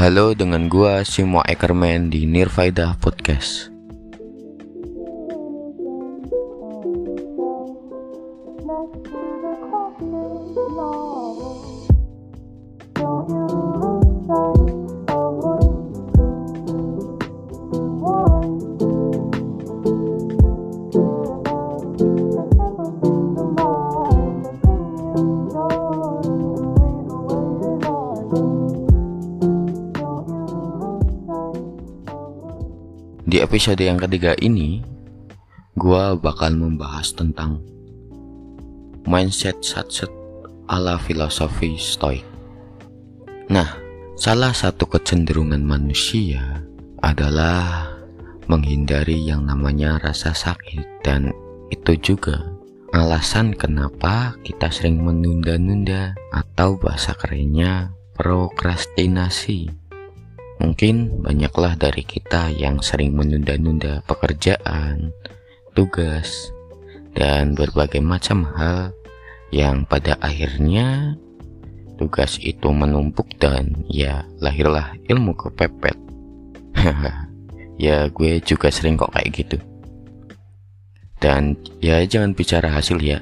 Halo dengan gua Simo Ekerman di Nirvaida Podcast. Di episode yang ketiga ini, gua bakal membahas tentang mindset satset ala filosofi stoik. Nah, salah satu kecenderungan manusia adalah menghindari yang namanya rasa sakit dan itu juga alasan kenapa kita sering menunda-nunda atau bahasa kerennya prokrastinasi. Mungkin banyaklah dari kita yang sering menunda-nunda pekerjaan, tugas, dan berbagai macam hal yang pada akhirnya tugas itu menumpuk dan ya lahirlah ilmu kepepet. ya gue juga sering kok kayak gitu. Dan ya jangan bicara hasil ya,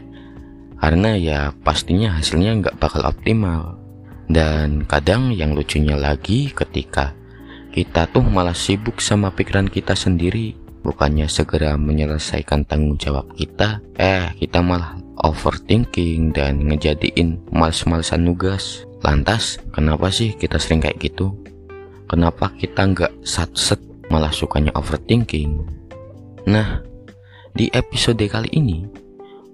karena ya pastinya hasilnya nggak bakal optimal. Dan kadang yang lucunya lagi ketika kita tuh malah sibuk sama pikiran kita sendiri. Bukannya segera menyelesaikan tanggung jawab kita eh kita malah overthinking dan ngejadiin males-malesan nugas. Lantas kenapa sih kita sering kayak gitu? Kenapa kita nggak sat-set malah sukanya overthinking? Nah di episode kali ini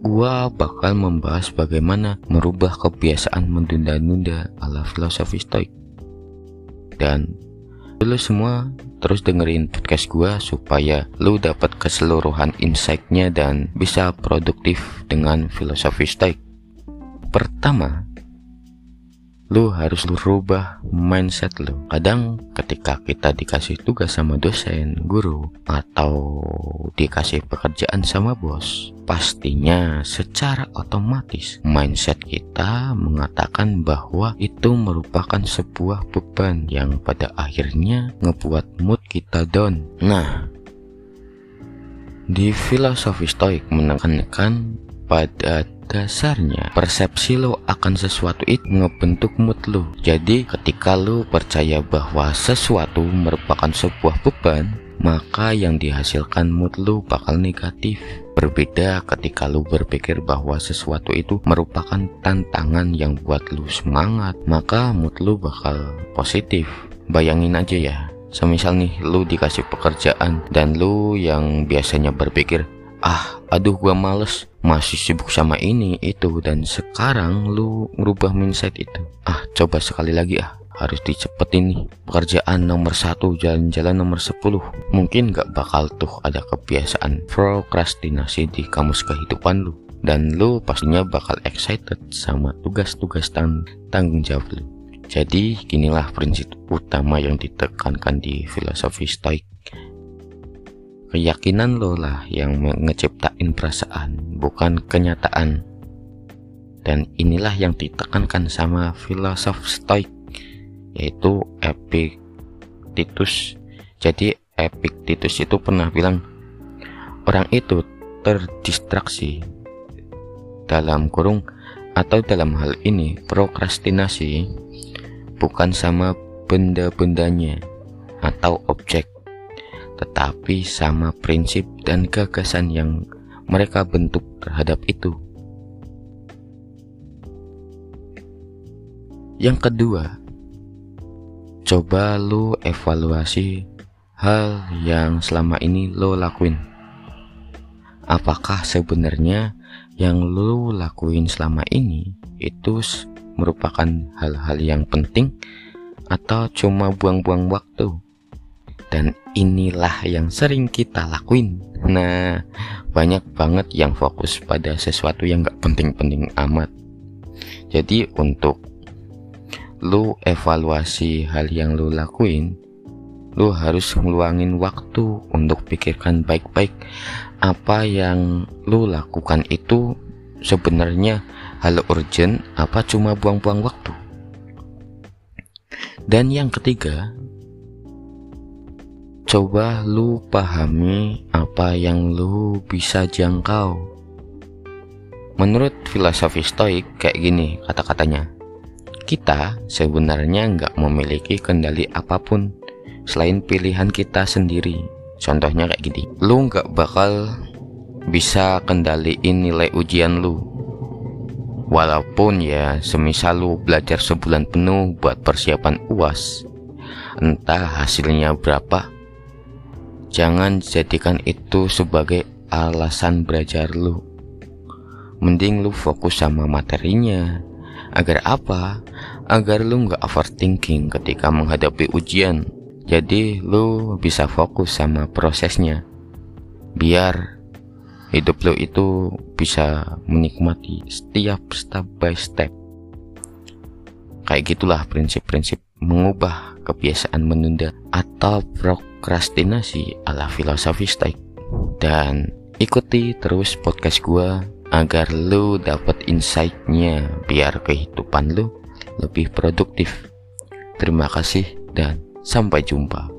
gua bakal membahas bagaimana merubah kebiasaan menunda-nunda ala filosofi stoik. Dan Lu semua terus dengerin podcast gua supaya lu dapat keseluruhan insightnya dan bisa produktif dengan filosofi stoik. Pertama, lu harus rubah mindset lu. Kadang ketika kita dikasih tugas sama dosen, guru, atau dikasih pekerjaan sama bos, pastinya secara otomatis mindset kita mengatakan bahwa itu merupakan sebuah beban yang pada akhirnya ngebuat mood kita down. Nah, di filosofi stoik menekankan pada dasarnya persepsi lo akan sesuatu itu ngebentuk mood lo jadi ketika lo percaya bahwa sesuatu merupakan sebuah beban maka yang dihasilkan mood lo bakal negatif. Berbeda ketika lo berpikir bahwa sesuatu itu merupakan tantangan yang buat lo semangat maka mood lo bakal positif. Bayangin aja ya semisal nih lu dikasih pekerjaan dan lu yang biasanya berpikir ah aduh gua males masih sibuk sama ini itu dan sekarang lu ngerubah mindset itu. Ah coba sekali lagi ah harus dicepetin nih pekerjaan nomor satu jalan-jalan nomor 10 mungkin gak bakal tuh ada kebiasaan prokrastinasi di kamus kehidupan lu. Dan lu pastinya bakal excited sama tugas-tugas tang tanggung jawab lu. Jadi ginilah prinsip utama yang ditekankan di filosofi stoik Keyakinan lo lah yang ngeciptain perasaan, bukan kenyataan. Dan inilah yang ditekankan sama filosof Stoik, yaitu Epictetus. Jadi Epictetus itu pernah bilang, orang itu terdistraksi dalam kurung atau dalam hal ini prokrastinasi bukan sama benda-bendanya atau objek tetapi sama prinsip dan gagasan yang mereka bentuk terhadap itu. Yang kedua, coba lu evaluasi hal yang selama ini lo lakuin. Apakah sebenarnya yang lo lakuin selama ini itu merupakan hal-hal yang penting atau cuma buang-buang waktu? Dan inilah yang sering kita lakuin. Nah, banyak banget yang fokus pada sesuatu yang gak penting-penting amat. Jadi untuk lu evaluasi hal yang lu lakuin, lu harus ngeluangin waktu untuk pikirkan baik-baik apa yang lu lakukan itu sebenarnya hal urgent apa cuma buang-buang waktu. Dan yang ketiga, coba lu pahami apa yang lu bisa jangkau. Menurut filosofi stoik kayak gini kata-katanya. Kita sebenarnya nggak memiliki kendali apa pun selain pilihan kita sendiri. Contohnya kayak gini, lu nggak bakal bisa kendaliin nilai ujian lu. Walaupun ya semisal lu belajar sebulan penuh buat persiapan UAS, entah hasilnya berapa, jangan jadikan itu sebagai alasan belajar lu. Mending lu fokus sama materinya. Agar apa? Agar lu nggak overthinking ketika menghadapi ujian. Jadi lu bisa fokus sama prosesnya. Biar hidup lo itu bisa menikmati setiap step by step kayak gitulah prinsip-prinsip mengubah kebiasaan menunda atau prokrastinasi ala filosofi stoik dan ikuti terus podcast gua agar lo dapat insightnya biar kehidupan lo lebih produktif. Terima kasih dan sampai jumpa